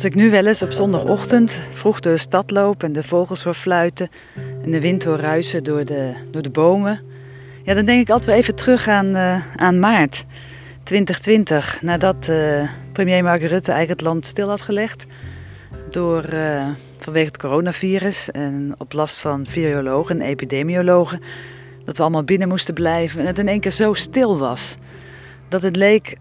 Als ik nu wel eens op zondagochtend vroeg door de stad loop en de vogels hoor fluiten en de wind hoor ruisen door de, door de bomen, ja, dan denk ik altijd wel even terug aan, uh, aan maart 2020, nadat uh, premier Mark Rutte eigenlijk het land stil had gelegd door, uh, vanwege het coronavirus en op last van virologen en epidemiologen, dat we allemaal binnen moesten blijven en het in één keer zo stil was dat het leek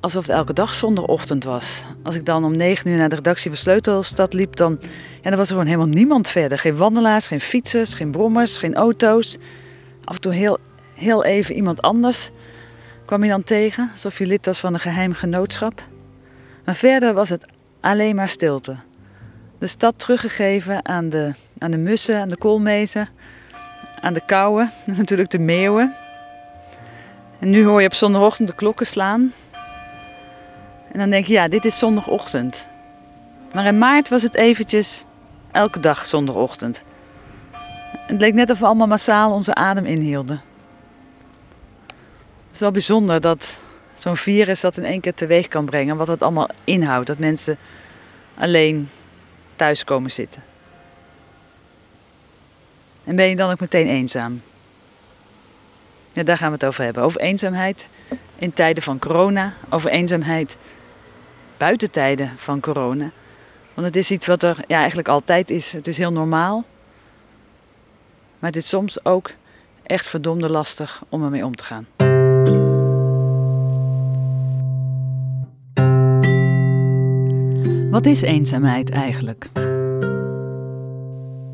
alsof het elke dag zondagochtend was. Als ik dan om negen uur naar de redactie van Sleutelstad liep, dan, ja, dan was er gewoon helemaal niemand verder. Geen wandelaars, geen fietsers, geen brommers, geen auto's. Af en toe heel, heel even iemand anders kwam je dan tegen, alsof je lid was van een geheim genootschap. Maar verder was het alleen maar stilte. De stad teruggegeven aan de, aan de mussen, aan de koolmezen, aan de kauwen, natuurlijk de meeuwen. En nu hoor je op zondagochtend de klokken slaan. En dan denk je, ja, dit is zondagochtend. Maar in maart was het eventjes elke dag zondagochtend. Het leek net of we allemaal massaal onze adem inhielden. Het is wel bijzonder dat zo'n virus dat in één keer teweeg kan brengen. Wat het allemaal inhoudt. Dat mensen alleen thuis komen zitten. En ben je dan ook meteen eenzaam? Ja, daar gaan we het over hebben. Over eenzaamheid in tijden van corona. Over eenzaamheid buiten tijden van corona. Want het is iets wat er ja, eigenlijk altijd is. Het is heel normaal. Maar het is soms ook echt verdomde lastig om ermee om te gaan. Wat is eenzaamheid eigenlijk?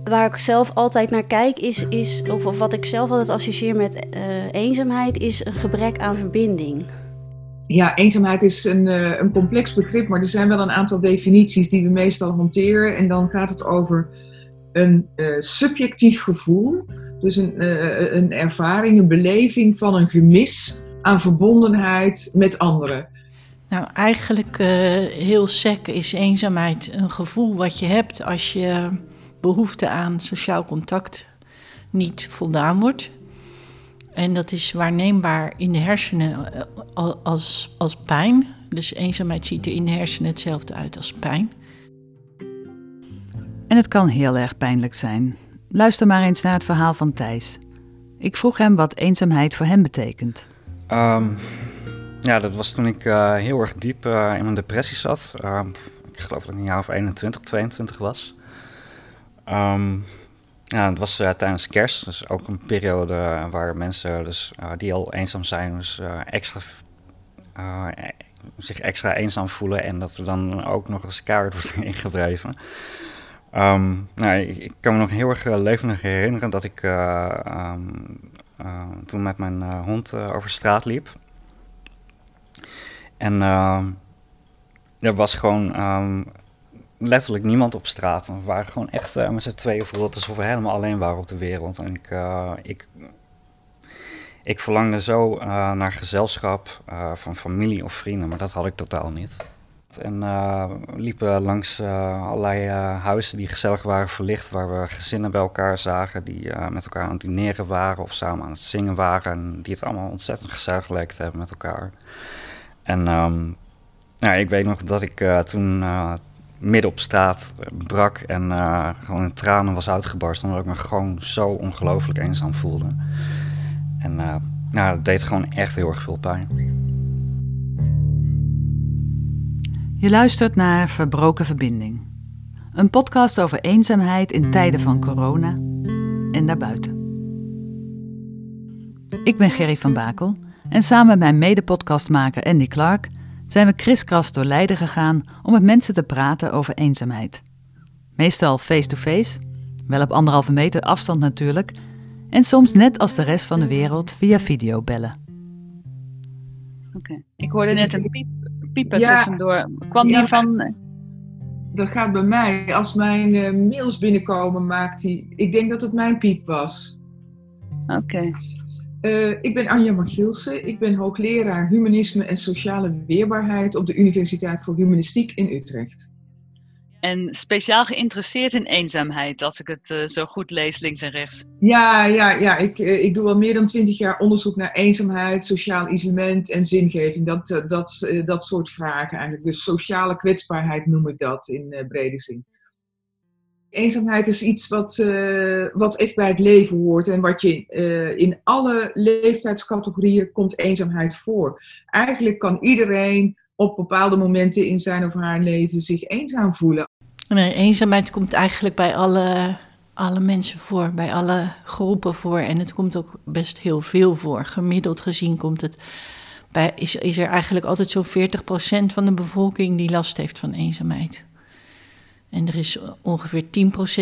Waar ik zelf altijd naar kijk, is, is of, wat ik zelf altijd associeer met uh, eenzaamheid, is een gebrek aan verbinding. Ja, eenzaamheid is een, uh, een complex begrip, maar er zijn wel een aantal definities die we meestal hanteren. En dan gaat het over een uh, subjectief gevoel, dus een, uh, een ervaring, een beleving van een gemis aan verbondenheid met anderen. Nou, eigenlijk heel sec is eenzaamheid een gevoel wat je hebt als je behoefte aan sociaal contact niet voldaan wordt. En dat is waarneembaar in de hersenen eh, als, als pijn. Dus eenzaamheid ziet er in de hersenen hetzelfde uit als pijn. En het kan heel erg pijnlijk zijn. Luister maar eens naar het verhaal van Thijs. Ik vroeg hem wat eenzaamheid voor hem betekent. Um, ja, dat was toen ik uh, heel erg diep uh, in mijn depressie zat. Uh, ik geloof dat ik een jaar of 21, 22 was. Um, ja, het was uh, tijdens kerst, dus ook een periode waar mensen dus, uh, die al eenzaam zijn, dus extra, zich extra eenzaam voelen en dat er dan ook nog eens kaart wordt ingedreven. Um, nou, ik, kan me nog heel erg levendig herinneren dat ik um, toen met mijn hond over straat liep. En er was gewoon letterlijk niemand op straat. We waren gewoon echt uh, met z'n tweeën voelde alsof we helemaal alleen waren op de wereld. En ik, uh, ik, ik verlangde zo uh, naar gezelschap van familie of vrienden, maar dat had ik totaal niet. En we liepen langs allerlei huizen die gezellig waren verlicht, waar we gezinnen bij elkaar zagen die met elkaar aan het dineren waren of samen aan het zingen waren. En die het allemaal ontzettend gezellig leek te hebben met elkaar. En um, ik weet nog dat ik toen midden op straat brak en uh, gewoon in tranen was uitgebarsten. Omdat ik me gewoon zo ongelooflijk eenzaam voelde. En nou, dat deed gewoon echt heel erg veel pijn. Je luistert naar Verbroken Verbinding. Een podcast over eenzaamheid in tijden van corona en daarbuiten. Ik ben Gerry van Bakel en samen met mijn mede-podcastmaker Andy Clark zijn we kriskras door Leiden gegaan om met mensen te praten over eenzaamheid. Meestal face-to-face, wel op anderhalve meter afstand natuurlijk, en soms net als de rest van de wereld via videobellen. Oké, ik hoorde net een piep, piepen tussendoor. Kwam die van... Eh? Dat gaat bij mij. Als mijn uh, mails binnenkomen, maakt hij... Ik denk dat het mijn piep was. Oké. Uh, ik ben Anja Magielsen. Ik ben hoogleraar Humanisme en Sociale Weerbaarheid op de Universiteit voor Humanistiek in Utrecht. En speciaal geïnteresseerd in eenzaamheid, als ik het uh, zo goed lees, links en rechts. Ja, ja, ja. Ik, uh, ik doe al meer dan twintig jaar onderzoek naar eenzaamheid, sociaal isolement en zingeving. Dat, dat, dat soort vragen eigenlijk. Dus sociale kwetsbaarheid noem ik dat in brede zin. Eenzaamheid is iets wat, wat echt bij het leven hoort en wat je in alle leeftijdscategorieën komt eenzaamheid voor. Eigenlijk kan iedereen op bepaalde momenten in zijn of haar leven zich eenzaam voelen. Nee, eenzaamheid komt eigenlijk bij alle, alle mensen voor, bij alle groepen voor. En het komt ook best heel veel voor. Gemiddeld gezien komt het bij, is, is er eigenlijk altijd zo'n 40% van de bevolking die last heeft van eenzaamheid. En er is ongeveer 10%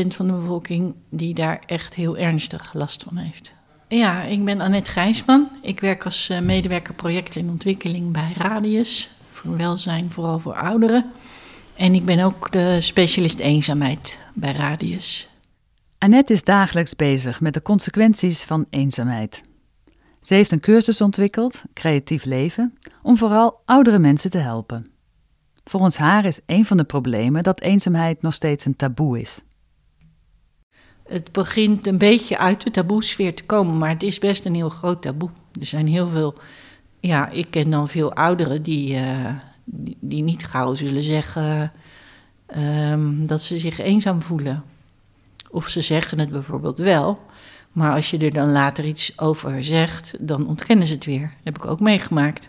van de bevolking die daar echt heel ernstig last van heeft. Ja, ik ben Annette Gijsman. Ik werk als eh, medewerker project en ontwikkeling bij Radius. Voor welzijn, vooral voor ouderen. En ik ben ook de specialist eenzaamheid bij Radius. Annette is dagelijks bezig met de consequenties van eenzaamheid. Ze heeft een cursus ontwikkeld, Creatief Leven, om vooral oudere mensen te helpen. Volgens haar is een van de problemen dat eenzaamheid nog steeds een taboe is. Het begint een beetje uit de taboesfeer te komen, maar het is best een heel groot taboe. Er zijn heel veel, ja, ik ken dan veel ouderen die, uh, die, niet gauw zullen zeggen um, dat ze zich eenzaam voelen. Of ze zeggen het bijvoorbeeld wel, maar als je er dan later iets over zegt, dan ontkennen ze het weer. Dat heb ik ook meegemaakt.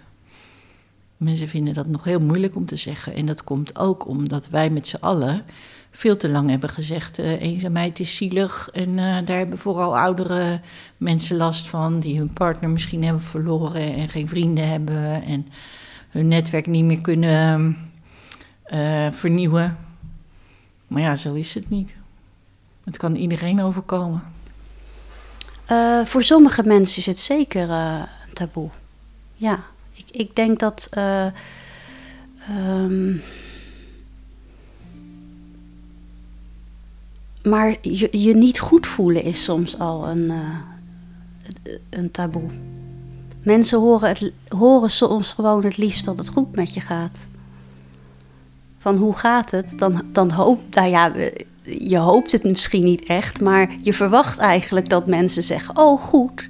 Mensen vinden dat nog heel moeilijk om te zeggen. En dat komt ook omdat wij met z'n allen veel te lang hebben gezegd: uh, eenzaamheid is zielig. En uh, daar hebben vooral oudere mensen last van, die hun partner misschien hebben verloren en geen vrienden hebben. En hun netwerk niet meer kunnen uh, vernieuwen. Maar ja, zo is het niet. Het kan iedereen overkomen. Voor sommige mensen is het zeker een taboe. Ja, ik, ik denk dat. Uh, um, maar je, je niet goed voelen is soms al een, een taboe. Mensen horen, het, horen soms gewoon het liefst dat het goed met je gaat. Van hoe gaat het? Dan, dan hoop, nou ja, je hoopt het misschien niet echt, maar je verwacht eigenlijk dat mensen zeggen: Oh, goed.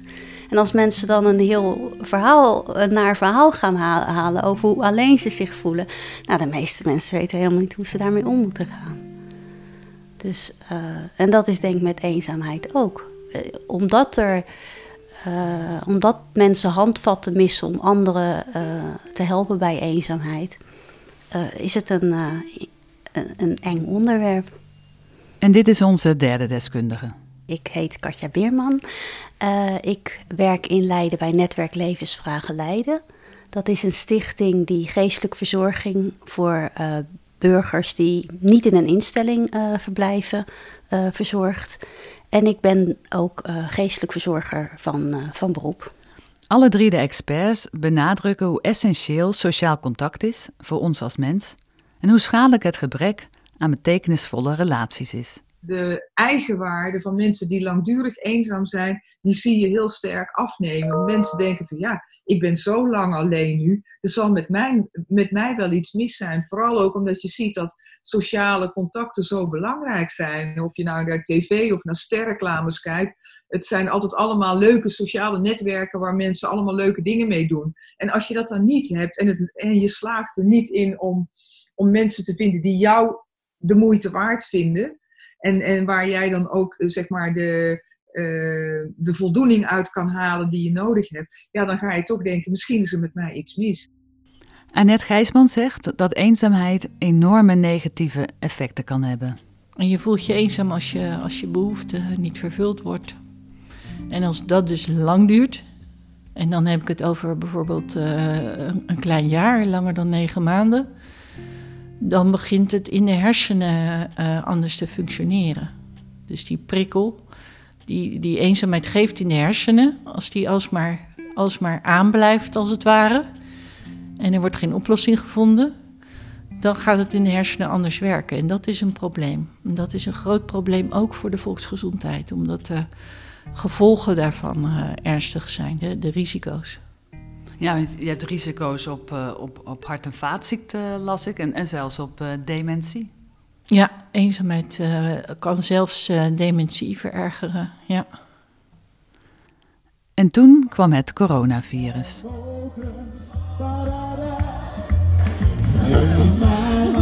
En als mensen dan een heel verhaal, naar verhaal gaan halen over hoe alleen ze zich voelen, nou, de meeste mensen weten helemaal niet hoe ze daarmee om moeten gaan. Dus, uh, en dat is denk ik met eenzaamheid ook. Uh, omdat er uh, omdat mensen handvatten missen om anderen te helpen bij eenzaamheid, is het een, een, een, eng onderwerp. En dit is onze derde deskundige. Ik heet Katja Beerman. Ik werk in Leiden bij Netwerk Levensvragen Leiden. Dat is een stichting die geestelijke verzorging voor burgers die niet in een instelling verblijven verzorgt. En ik ben ook geestelijk verzorger van, van beroep. Alle drie de experts benadrukken hoe essentieel sociaal contact is voor ons als mens en hoe schadelijk het gebrek aan betekenisvolle relaties is. De eigenwaarde van mensen die langdurig eenzaam zijn, die zie je heel sterk afnemen. Mensen denken van ja, ik ben zo lang alleen nu, er zal met mij, met mij wel iets mis zijn. Vooral ook omdat je ziet dat sociale contacten zo belangrijk zijn. Of je nou naar tv of naar sterreclames kijkt. Het zijn altijd allemaal leuke sociale netwerken waar mensen allemaal leuke dingen mee doen. En als je dat dan niet hebt en, het, en je slaagt er niet in om, om mensen te vinden die jou de moeite waard vinden. En, en waar jij dan ook zeg maar de, uh, de voldoening uit kan halen die je nodig hebt, ja, dan ga je toch denken, misschien is er met mij iets mis. Annette Gijsman zegt dat eenzaamheid enorme negatieve effecten kan hebben. En je voelt je eenzaam als je, als je behoefte niet vervuld wordt. En als dat dus lang duurt, en dan heb ik het over bijvoorbeeld uh, een klein jaar, langer dan negen maanden, dan begint het in de hersenen uh, anders te functioneren. Dus die prikkel die, die eenzaamheid geeft in de hersenen, als die alsmaar, alsmaar aanblijft als het ware, en er wordt geen oplossing gevonden, dan gaat het in de hersenen anders werken. En dat is een probleem. En dat is een groot probleem ook voor de volksgezondheid, omdat de gevolgen daarvan uh, ernstig zijn, de, de, risico's. Ja, je hebt risico's op, uh, op, op hart- en vaatziekten, las ik, en, en zelfs op uh, dementie. Ja, eenzaamheid uh, kan zelfs uh, dementie verergeren. Ja. En toen kwam het coronavirus.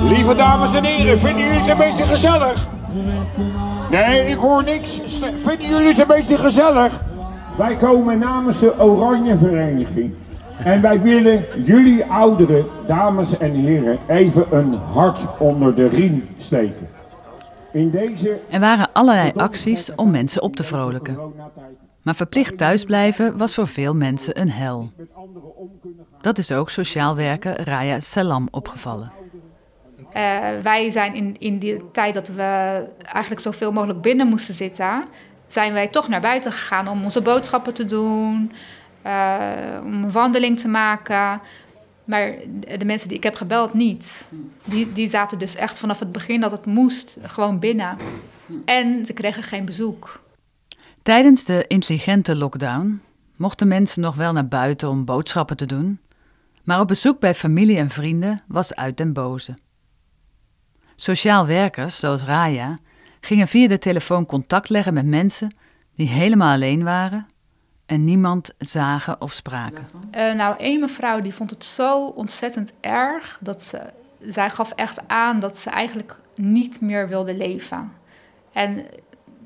Lieve dames en heren, vinden jullie het een beetje gezellig? Nee, ik hoor niks. Vinden jullie het een beetje gezellig? Wij komen namens de Oranje Vereniging. En wij willen jullie oudere dames en heren even een hart onder de riem steken. In deze... Er waren allerlei acties om mensen op te vrolijken. Maar verplicht thuisblijven was voor veel mensen een hel. Dat is ook sociaal werker Raya Salam opgevallen. Uh, wij zijn in, in die tijd dat we eigenlijk zoveel mogelijk binnen moesten zitten, zijn wij toch naar buiten gegaan om onze boodschappen te doen, om een wandeling te maken. Maar de mensen die ik heb gebeld niet. Die, die zaten dus echt vanaf het begin dat het moest gewoon binnen. En ze kregen geen bezoek. Tijdens de intelligente lockdown mochten mensen nog wel naar buiten om boodschappen te doen. Maar op bezoek bij familie en vrienden was uit den boze. Sociaal werkers, zoals Raya, gingen via de telefoon contact leggen met mensen die helemaal alleen waren en niemand zagen of spraken. Uh, nou, één mevrouw die vond het zo ontzettend erg dat ze, zij gaf echt aan dat ze eigenlijk niet meer wilde leven. En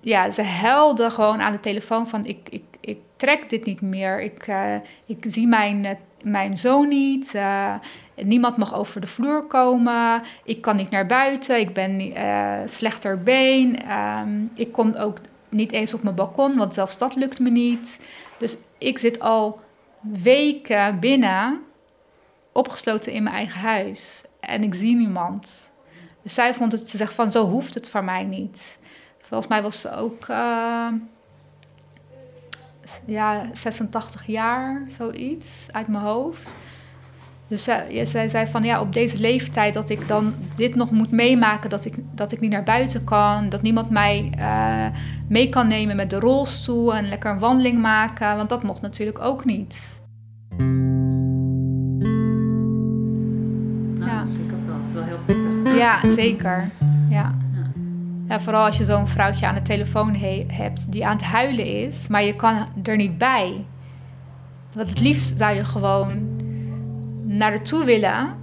ja, ze huilde gewoon aan de telefoon van ik, ik, ik trek dit niet meer. Ik, uh, ik zie mijn, uh, mijn zoon niet. Uh, niemand mag over de vloer komen. Ik kan niet naar buiten. Ik ben slechter been. Um, ik kom ook niet eens op mijn balkon, want zelfs dat lukt me niet. Dus ik zit al weken binnen, opgesloten in mijn eigen huis. En ik zie niemand. Dus zij vond het, ze zegt van zo hoeft het voor mij niet. Volgens mij was ze ook uh, ja, 86 jaar, zoiets, uit mijn hoofd. Dus zij, zij zei van ja, op deze leeftijd dat ik dan dit nog moet meemaken, dat ik, dat ik niet naar buiten kan, dat niemand mij uh, mee kan nemen met de rolstoel en lekker een wandeling maken, want dat mocht natuurlijk ook niet. Nou, ja. dat ik ook wel, wel heel pittig. Ja, zeker. Ja. Ja, vooral als je zo'n vrouwtje aan de telefoon hebt die aan het huilen is, maar je kan er niet bij. Want het liefst zou je gewoon naar haar toe willen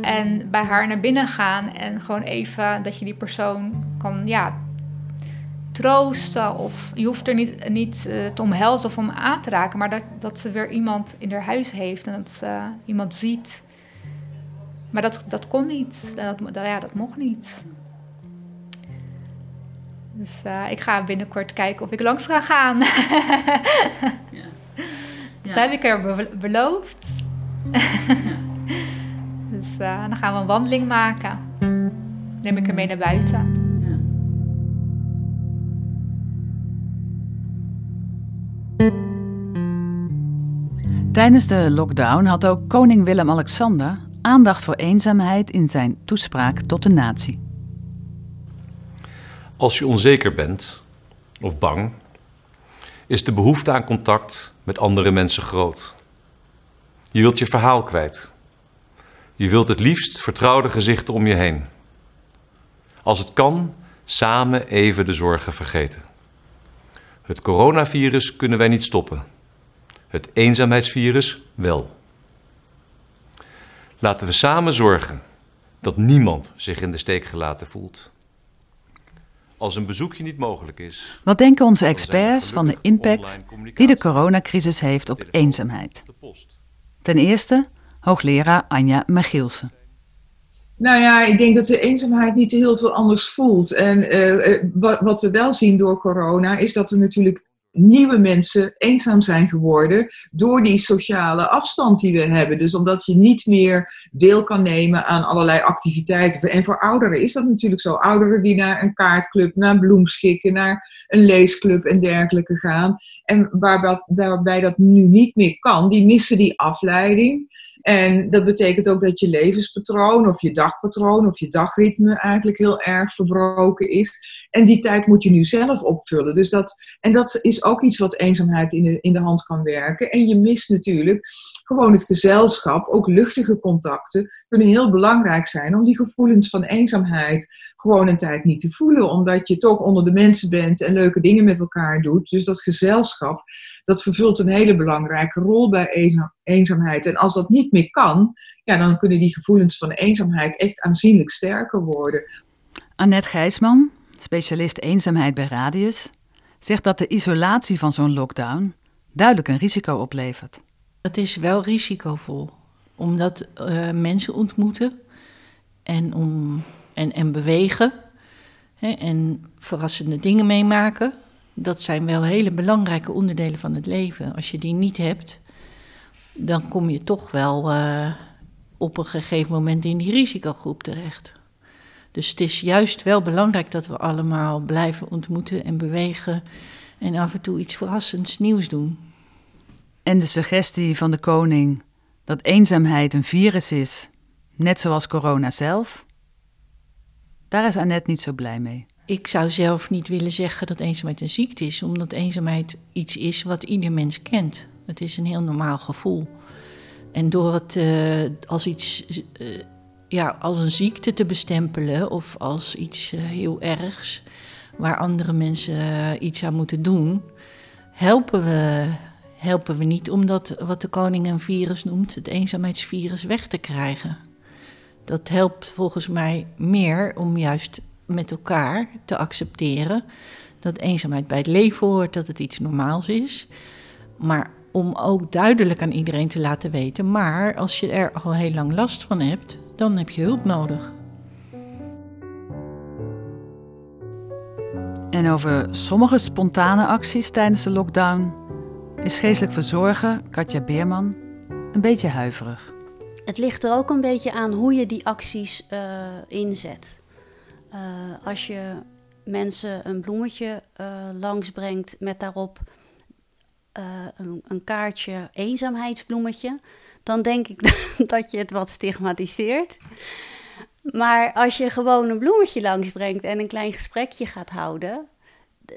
en bij haar naar binnen gaan en gewoon even dat je die persoon kan ja, troosten. Of je hoeft er niet, niet uh, te omhelzen of om aan te raken, maar dat, dat ze weer iemand in haar huis heeft en dat ze iemand ziet. Maar dat, dat kon niet. Dat, dat, ja, dat mocht niet. Dus uh, ik ga binnenkort kijken of ik langs ga gaan. ja. Ja. Dat heb ik er be beloofd. dus uh, dan gaan we een wandeling maken. Neem ik er mee naar buiten. Tijdens de lockdown had ook koning Willem-Alexander aandacht voor eenzaamheid in zijn toespraak tot de natie. Als je onzeker bent of bang, is de behoefte aan contact met andere mensen groot. Je wilt je verhaal kwijt. Je wilt het liefst vertrouwde gezichten om je heen. Als het kan, samen even de zorgen vergeten. Het coronavirus kunnen wij niet stoppen. Het eenzaamheidsvirus wel. Laten we samen zorgen dat niemand zich in de steek gelaten voelt. Als een bezoekje niet mogelijk is. Wat denken onze experts van de impact die de coronacrisis heeft op eenzaamheid? Ten eerste hoogleraar Anja Michielsen. Nou ja, ik denk dat de eenzaamheid niet heel veel anders voelt. En uh, wat, wat, we wel zien door corona is dat er natuurlijk nieuwe mensen eenzaam zijn geworden door die sociale afstand die we hebben. Dus omdat je niet meer deel kan nemen aan allerlei activiteiten. En voor ouderen is dat natuurlijk zo. Ouderen die naar een kaartclub, naar bloemschikken, naar een leesclub en dergelijke gaan. En waarbij dat nu niet meer kan, die missen die afleiding. En dat betekent ook dat je levenspatroon of je dagpatroon of je dagritme eigenlijk heel erg verbroken is. En die tijd moet je nu zelf opvullen. Dus dat, en dat is ook iets wat eenzaamheid in de, in de hand kan werken. En je mist natuurlijk gewoon het gezelschap, ook luchtige contacten kunnen heel belangrijk zijn om die gevoelens van eenzaamheid gewoon een tijd niet te voelen. Omdat je toch onder de mensen bent en leuke dingen met elkaar doet. Dus dat gezelschap, dat vervult een hele belangrijke rol bij eenzaamheid. En als dat niet meer kan, ja, dan kunnen die gevoelens van eenzaamheid echt aanzienlijk sterker worden. Annette Gijsman, specialist eenzaamheid bij Radius, zegt dat de isolatie van zo'n lockdown duidelijk een risico oplevert. Het is wel risicovol, omdat uh, mensen ontmoeten en, om, en, en bewegen hè, en verrassende dingen meemaken. Dat zijn wel hele belangrijke onderdelen van het leven. Als je die niet hebt, dan kom je toch wel uh, op een gegeven moment in die risicogroep terecht. Dus het is juist wel belangrijk dat we allemaal blijven ontmoeten en bewegen en af en toe iets verrassends nieuws doen. En de suggestie van de koning dat eenzaamheid een virus is, net zoals corona zelf, daar is Annette niet zo blij mee. Ik zou zelf niet willen zeggen dat eenzaamheid een ziekte is, omdat eenzaamheid iets is wat ieder mens kent. Het is een heel normaal gevoel. En door het uh, als iets, uh, ja, als een ziekte te bestempelen of als iets uh, heel ergs, waar andere mensen iets aan moeten doen, helpen we helpen we niet om dat, wat de koning een virus noemt, het eenzaamheidsvirus, weg te krijgen. Dat helpt volgens mij meer om juist met elkaar te accepteren dat eenzaamheid bij het leven hoort, dat het iets normaals is. Maar om ook duidelijk aan iedereen te laten weten, maar als je er al heel lang last van hebt, dan heb je hulp nodig. En over sommige spontane acties tijdens de lockdown is geestelijk verzorger Katja Beerman een beetje huiverig. Het ligt er ook een beetje aan hoe je die acties uh, inzet. Uh, als je mensen een bloemetje uh, langsbrengt met daarop een, een, kaartje eenzaamheidsbloemetje, dan denk ik dat je het wat stigmatiseert. Maar als je gewoon een bloemetje langsbrengt en een klein gesprekje gaat houden,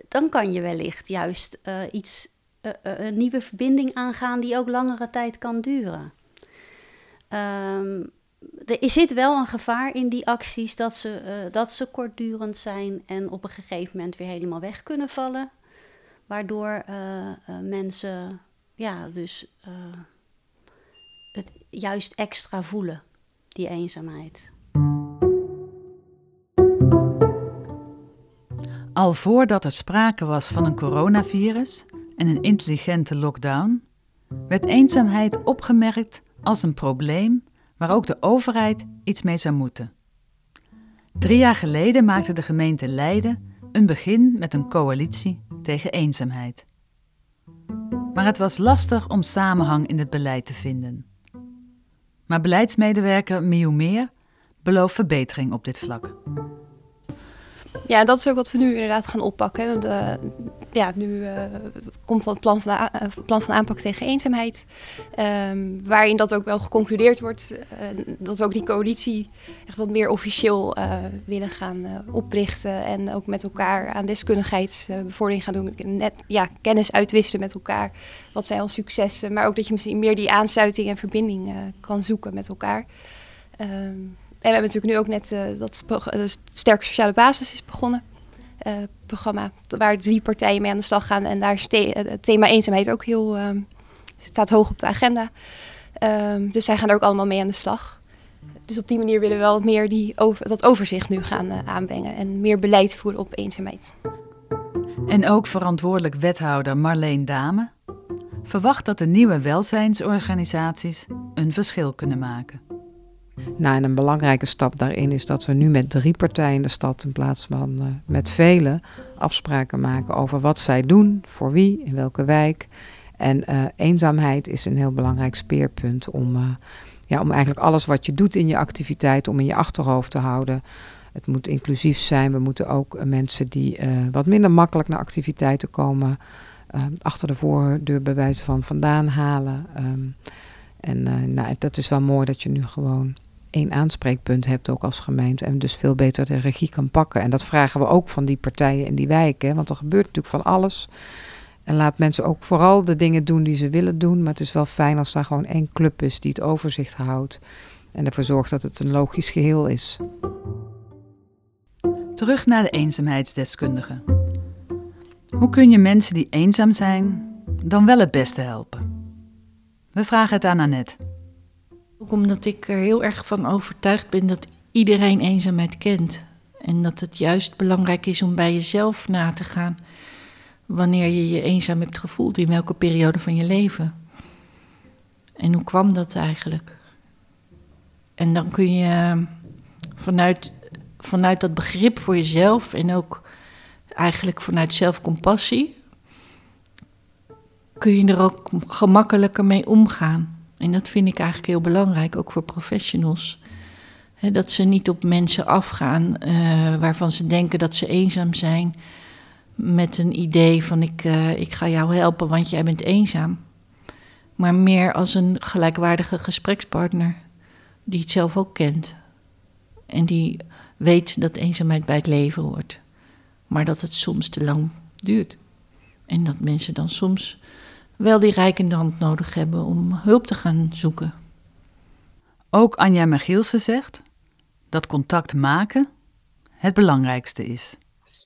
dan kan je wellicht juist iets uh, een nieuwe verbinding aangaan die ook langere tijd kan duren. Um, er zit wel een gevaar in die acties dat ze, uh, dat ze kortdurend zijn en op een gegeven moment weer helemaal weg kunnen vallen. Waardoor mensen ja, dus het juist extra voelen, die eenzaamheid. Al voordat er sprake was van een coronavirus, en een intelligente lockdown, werd eenzaamheid opgemerkt als een probleem waar ook de overheid iets mee zou moeten. Drie jaar geleden maakte de gemeente Leiden een begin met een coalitie tegen eenzaamheid. Maar het was lastig om samenhang in het beleid te vinden. Maar beleidsmedewerker Miu Meer belooft verbetering op dit vlak. Ja, dat is ook wat we nu inderdaad gaan oppakken. De, ja, nu uh, komt het plan van, de, uh, plan van aanpak tegen eenzaamheid. Um, waarin dat ook wel geconcludeerd wordt. Dat we ook die coalitie echt wat meer officieel willen gaan oprichten. En ook met elkaar aan deskundigheidsbevordering gaan doen. Net ja, kennis uitwisselen met elkaar. Wat zijn al successen. Maar ook dat je misschien meer die aansluiting en verbinding kan zoeken met elkaar. En we hebben natuurlijk nu ook net uh, dat uh, Sterke Sociale Basis is begonnen. Uh, programma waar drie partijen mee aan de slag gaan. En daar is het thema eenzaamheid ook heel, um, staat hoog op de agenda. Um, dus zij gaan er ook allemaal mee aan de slag. Dus op die manier willen we wel meer die over, dat overzicht nu gaan aanbrengen. En meer beleid voeren op eenzaamheid. En ook verantwoordelijk wethouder Marleen Dame verwacht dat de nieuwe welzijnsorganisaties een verschil kunnen maken. Nou, en een belangrijke stap daarin is dat we nu met drie partijen in de stad in plaats van uh, met vele afspraken maken over wat zij doen, voor wie, in welke wijk. En uh, eenzaamheid is een heel belangrijk speerpunt om, uh, ja, om eigenlijk alles wat je doet in je activiteit, om in je achterhoofd te houden. Het moet inclusief zijn. We moeten ook mensen die wat minder makkelijk naar activiteiten komen, achter de voordeur bij wijze van vandaan halen. Um, en nou, dat is wel mooi dat je nu gewoon één aanspreekpunt hebt ook als gemeente en dus veel beter de regie kan pakken. En dat vragen we ook van die partijen in die wijken, want er gebeurt natuurlijk van alles. En laat mensen ook vooral de dingen doen die ze willen doen, maar het is wel fijn als daar gewoon één club is die het overzicht houdt En ervoor zorgt dat het een logisch geheel is. Terug naar de eenzaamheidsdeskundige. Hoe kun je mensen die eenzaam zijn dan wel het beste helpen? We vragen het aan Annette. Ook omdat ik er heel erg van overtuigd ben dat iedereen eenzaamheid kent. En dat het juist belangrijk is om bij jezelf na te gaan wanneer je je eenzaam hebt gevoeld, in welke periode van je leven. En hoe kwam dat eigenlijk? En dan kun je vanuit, vanuit dat begrip voor jezelf en ook eigenlijk vanuit zelfcompassie, kun je er ook gemakkelijker mee omgaan. En dat vind ik eigenlijk heel belangrijk, ook voor professionals. dat ze niet op mensen afgaan uh, waarvan ze denken dat ze eenzaam zijn. Met een idee van ik, uh, ik ga jou helpen, want jij bent eenzaam. Maar meer als een gelijkwaardige gesprekspartner die het zelf ook kent. En die weet dat eenzaamheid bij het leven hoort. Maar dat het soms te lang duurt. En dat mensen dan soms wel die rijkende hand nodig hebben om hulp te gaan zoeken. Ook Anja Michielsen zegt dat contact maken het belangrijkste is.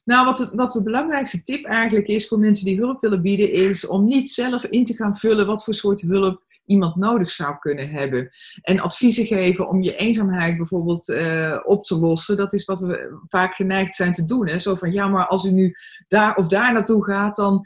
Nou, wat, het, wat de belangrijkste tip eigenlijk is voor mensen die hulp willen bieden, is om niet zelf in te gaan vullen wat voor soort hulp iemand nodig zou kunnen hebben. En adviezen geven om je eenzaamheid bijvoorbeeld uh, op te lossen, dat is wat we vaak geneigd zijn te doen. Hè? Zo van, ja, maar als u nu daar of daar naartoe gaat, dan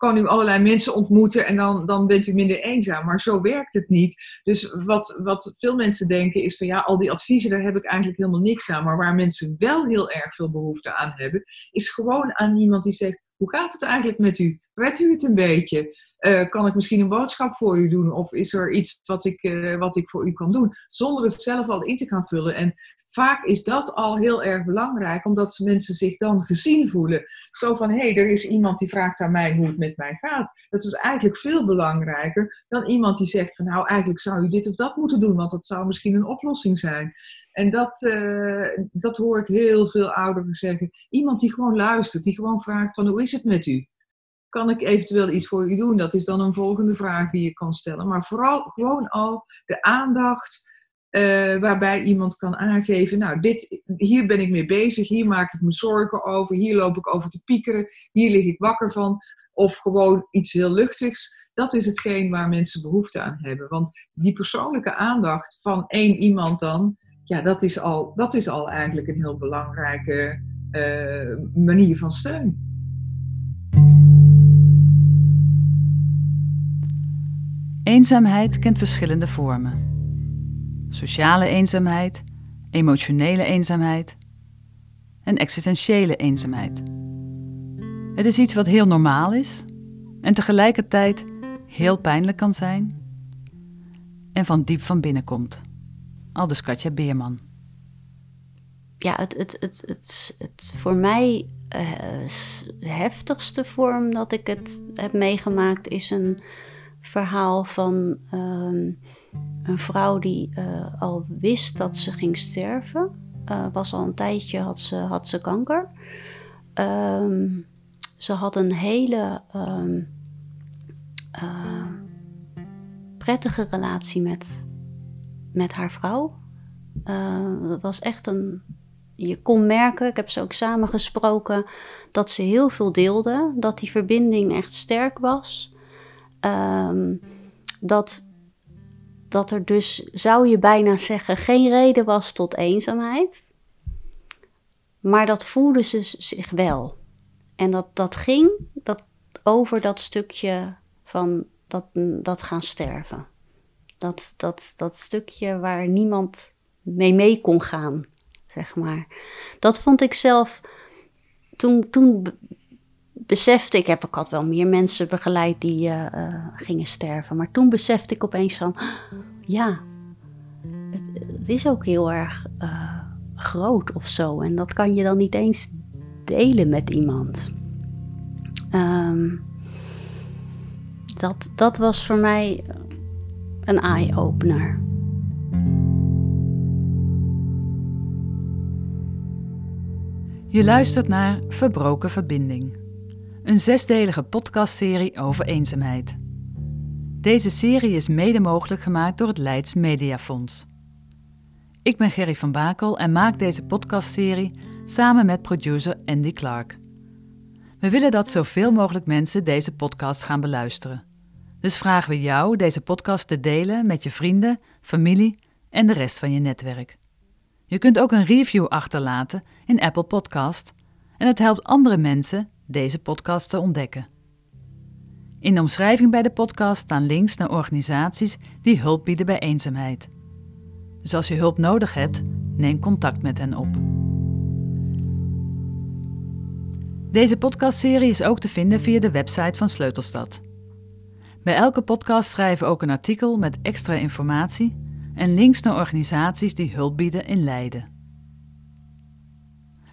kan u allerlei mensen ontmoeten en dan, dan bent u minder eenzaam. Maar zo werkt het niet. Dus wat, wat veel mensen denken is van ja, al die adviezen, daar heb ik eigenlijk helemaal niks aan. Maar waar mensen wel heel erg veel behoefte aan hebben, is gewoon aan iemand die zegt, hoe gaat het eigenlijk met u? Redt u het een beetje? Uh, kan ik misschien een boodschap voor u doen? Of is er iets wat ik, uh, wat ik voor u kan doen? Zonder het zelf al in te gaan vullen. En vaak is dat al heel erg belangrijk, omdat mensen zich dan gezien voelen. Zo van, hé, hey, er is iemand die vraagt aan mij hoe het met mij gaat. Dat is eigenlijk veel belangrijker dan iemand die zegt van, nou, eigenlijk zou u dit of dat moeten doen, want dat zou misschien een oplossing zijn. En dat, uh, dat hoor ik heel veel ouderen zeggen. Iemand die gewoon luistert, die gewoon vraagt van, hoe is het met u? Kan ik eventueel iets voor u doen? Dat is dan een volgende vraag die je kan stellen. Maar vooral gewoon al de aandacht uh, waarbij iemand kan aangeven, nou, dit, hier ben ik mee bezig, hier maak ik me zorgen over, hier loop ik over te piekeren, hier lig ik wakker van, of gewoon iets heel luchtigs. Dat is hetgeen waar mensen behoefte aan hebben. Want die persoonlijke aandacht van één iemand dan, ja, dat is al, dat is al eigenlijk een heel belangrijke uh, manier van steun. Eenzaamheid kent verschillende vormen sociale eenzaamheid, emotionele eenzaamheid en existentiële eenzaamheid. Het is iets wat heel normaal is en tegelijkertijd heel pijnlijk kan zijn en van diep van binnen komt. Aldus Katja Beerman. Ja, het, het, het, het, het voor mij uh, heftigste vorm dat ik het heb meegemaakt is een verhaal van um, een vrouw die uh, al wist dat ze ging sterven. Uh, was al een tijdje, had ze, had ze kanker. Um, ze had een hele um, uh, prettige relatie met, met haar vrouw. was echt een. Je kon merken, ik heb ze ook samen gesproken, dat ze heel veel deelde. Dat die verbinding echt sterk was. Um, dat dat er dus, zou je bijna zeggen, geen reden was tot eenzaamheid. Maar dat voelde ze zich wel. En dat, dat ging dat, over dat stukje van dat, dat gaan sterven. Dat, dat, dat stukje waar niemand mee mee kon gaan, zeg maar. Dat vond ik zelf. Toen, toen besefte ik, heb, ik had wel meer mensen begeleid die uh, uh, gingen sterven. Maar toen besefte ik opeens van, ja, het, is ook heel erg uh, groot of zo. En dat kan je dan niet eens delen met iemand. Um, dat, dat was voor mij een eye-opener. Je luistert naar Verbroken Verbinding een zesdelige podcastserie over eenzaamheid. Deze serie is mede mogelijk gemaakt door het Leids Mediafonds. Ik ben Gerry van Bakel en maak deze podcastserie samen met producer Andy Clark. We willen dat zoveel mogelijk mensen deze podcast gaan beluisteren. Dus vragen we jou deze podcast te delen met je vrienden, familie en de rest van je netwerk. Je kunt ook een review achterlaten in Apple Podcast en het helpt andere mensen deze podcast te ontdekken. In de omschrijving bij de podcast staan links naar organisaties die hulp bieden bij eenzaamheid. Dus als je hulp nodig hebt, neem contact met hen op. Deze podcastserie is ook te vinden via de website van Sleutelstad. Bij elke podcast schrijven we ook een artikel met extra informatie en links naar organisaties die hulp bieden in Leiden.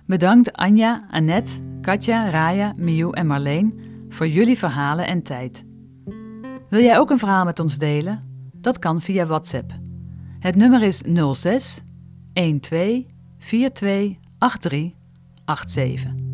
Bedankt Anja, Annette, Katja, Raya, Miu en Marleen voor jullie verhalen en tijd. Wil jij ook een verhaal met ons delen? Dat kan via WhatsApp. Het nummer is 06 12 42 83 87.